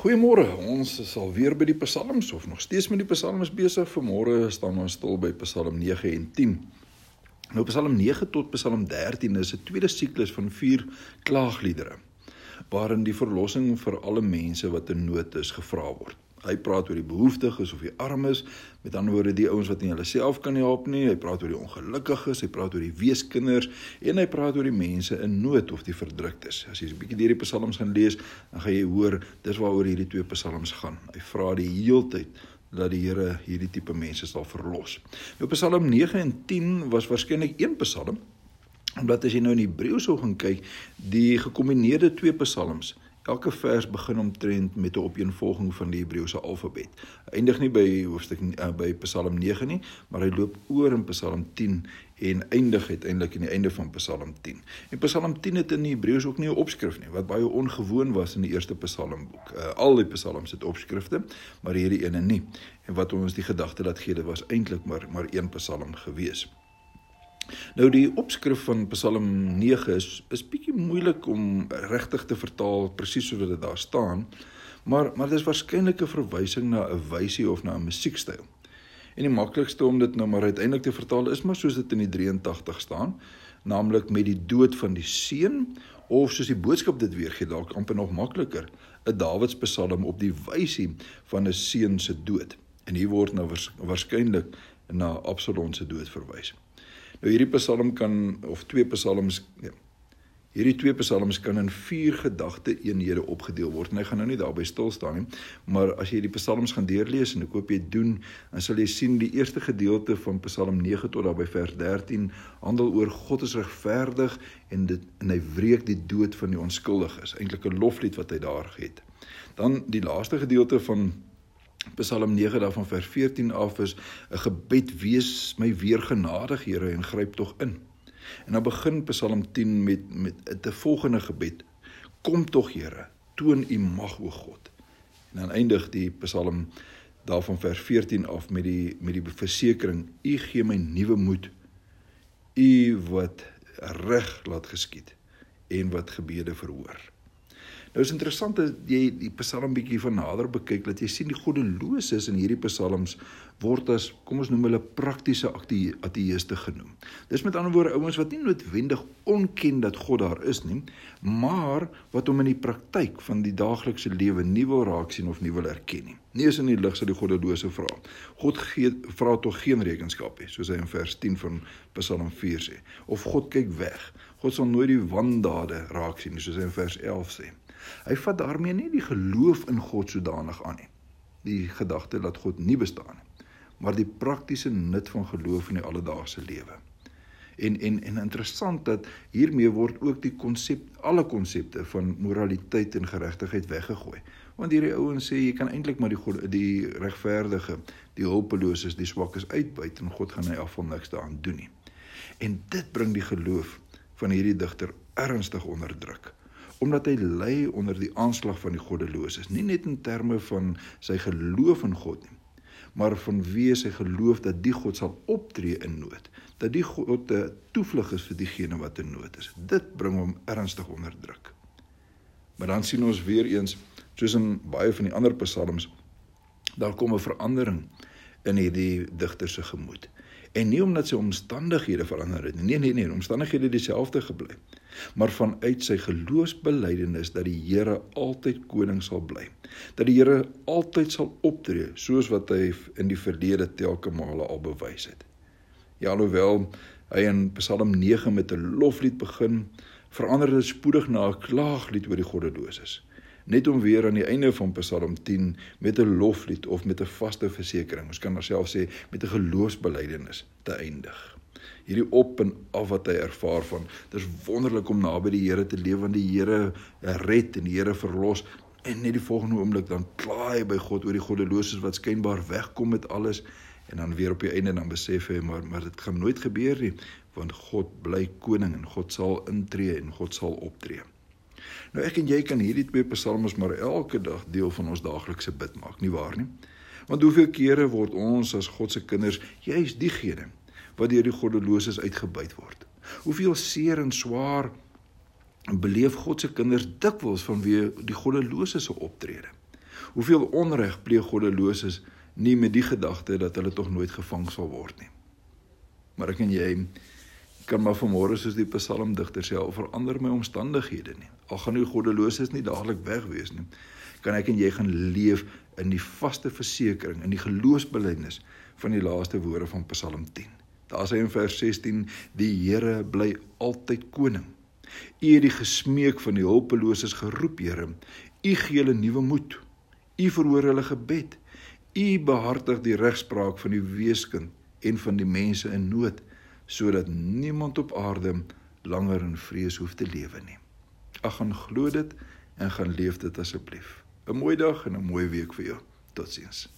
Goeiemôre. Ons is al weer by die Psalms of nog steeds met die Psalms besig. Vanmôre staan ons stil by Psalm 9 en 10. Nou Psalm 9 tot Psalm 13 is 'n tweede siklus van 4 klaagliedere waarin die verlossing vir alle mense wat in nood is gevra word. Hy praat oor die behoeftiges of die armes, met ander woorde die ouens wat nie hulle self kan help nie. Hy praat oor die ongelukkiges, hy praat oor die weeskinders en hy praat oor die mense in nood of die verdruktes. As jy 'n bietjie deur die psalms gaan lees, dan gaan jy hoor dis waaroor hierdie twee psalms gaan. Hy vra die heeltyd dat die Here hierdie tipe mense sal verlos. Nou Psalm 9 en 10 was waarskynlik een psalm omdat as jy nou in Hebreë sou gaan kyk, die gekombineerde twee psalms Elke vers begin omtrent met 'n opeenvolging van die Hebreëse alfabet. Eindig nie by hoofstuk uh, by Psalm 9 nie, maar hy loop oor in Psalm 10 en eindig uiteindelik aan die einde van Psalm 10. En Psalm 10 het in Hebreëus ook nie 'n opskrif nie, wat baie ongewoon was in die eerste Psalmboek. Uh, al die psalms het opskrifte, maar hierdie ene nie. En wat ons die gedagte laat gee, dit was eintlik maar maar een Psalm gewees. Nou die opskrif van Psalm 9 is is bietjie moeilik om regtig te vertaal presies soos dit daar staan, maar maar dis waarskynlik 'n verwysing na 'n wysie of na 'n musiekstyl. En die maklikste om dit nou maar uiteindelik te vertaal is maar soos dit in die 83 staan, naamlik met die dood van die seun of soos die boodskap dit weergee dalk amper nog makliker, 'n Dawids Psalm op die wysie van 'n seun se dood. En hier word nou waarskynlik na Absalom se dood verwys. Nou hierdie Psalm kan of twee Psalms nee. Hierdie twee Psalms kan in vier gedagte eenhede opgedeel word. En ek gaan nou nie daarby stil staan nie, maar as jy die Psalms gaan deurlees en ek hoop jy doen, dan sal jy sien die eerste gedeelte van Psalm 9 tot daarby vers 13 handel oor God is regverdig en dit en hy wreek die dood van die onskuldiges. Eintlik 'n loflied wat hy daar het. Dan die laaste gedeelte van Psalm 9 daarvan vers 14 af is 'n gebed wees my weer genadig Here en gryp tog in. En dan begin Psalm 10 met met 'n volgende gebed. Kom tog Here, toon u mag o God. En dan eindig die Psalm daarvan vers 14 af met die met die versekering u gee my nuwe moed. U wat reg laat geskied en wat gebede verhoor. Nou is interessant dat jy die Psalm bietjie van nader bekyk dat jy sien die goddeloses in hierdie Psalms word as kom ons noem hulle praktiese ateïste genoem. Dis met ander woorde ouens wat nie noodwendig onken dat God daar is nie, maar wat hom in die praktyk van die daaglikse lewe nie wil raak sien of nie wil erken nie. Nie is in die lig sal die goddelose vra. God gee vra tog geen rekenskap nie, soos hy in vers 10 van Psalm 4 sê. Of God kyk weg. God sal nooit die wandade raak sien, soos hy in vers 11 sê. Hy vat daarmee nie die geloof in God sodanig aan nie. Die gedagte dat God nie bestaan nie, maar die praktiese nut van geloof in die alledaagse lewe. En en en interessant dat hiermee word ook die konsep alle konsepte van moraliteit en geregtigheid weggegooi. Want hierdie ouens sê jy kan eintlik maar die God die regverdige, die hulpeloses, die swakkes uitbuit en God gaan hy afval niks daaraan doen nie. En dit bring die geloof van hierdie digter ernstig onder druk omdat hy ly onder die aanslag van die goddeloses nie net in terme van sy geloof in God nie maar vanweë sy geloof dat die God sal optree in nood dat die God 'n toevlug is vir diegene wat in nood is. Dit bring hom ernstig onder druk. Maar dan sien ons weer eens soos in baie van die ander psalms daar kom 'n verandering in hierdie digter se gemoed en nie omdat sy omstandighede verander het nie nee nee nee omstandighede dieselfde gebly maar vanuit sy geloofsbelijdenis dat die Here altyd koning sal bly. Dat die Here altyd sal optree soos wat hy in die verlede telke male al bewys het. Ja alhoewel hy in Psalm 9 met 'n loflied begin, verander dit spoedig na 'n klaaglied oor die goddeloses. Net om weer aan die einde van Psalm 10 met 'n loflied of met 'n vaste versekering, ons kan alself sê met 'n geloofsbelijdenis te eindig hierdie op en af wat hy ervaar van. Dit is wonderlik om naby die Here te leef want die Here red en die Here verlos en net die volgende oomblik dan kla hy by God oor die goddeloses wat skynbaar wegkom met alles en dan weer op die einde dan besef hy maar maar dit gaan nooit gebeur nie want God bly koning en God sal intree en God sal optree. Nou ek en jy kan hierdie twee psalms maar elke dag deel van ons daaglikse bid maak, nie waar nie? Want hoeveel kere word ons as God se kinders juis diegene wat deur die goddeloses uitgebuit word. Hoeveel seer en swaar beleef God se kinders dikwels vanweë die goddeloses se optrede. Hoeveel onreg pleeg goddeloses nie met die gedagte dat hulle tog nooit gevang sal word nie. Maar ek en jy kan maar vanmôre soos die psalmdigter sê, al verander my omstandighede nie. Al gaan die goddeloses nie dadelik weg wees nie. Kan ek en jy gaan leef in die vaste versekering in die geloofsbelijdenis van die laaste woorde van Psalm 10. Daar sê in vers 16: Die Here bly altyd koning. U het die gesmeek van die hulpeloses geroep, Here. U gee hulle nuwe moed. U verhoor hulle gebed. U behartig die regspraak van die weeskind en van die mense in nood sodat niemand op aarde langer in vrees hoef te lewe nie. Ag gaan glo dit en gaan leef dit asseblief. 'n Mooi dag en 'n mooi week vir jou. Totsiens.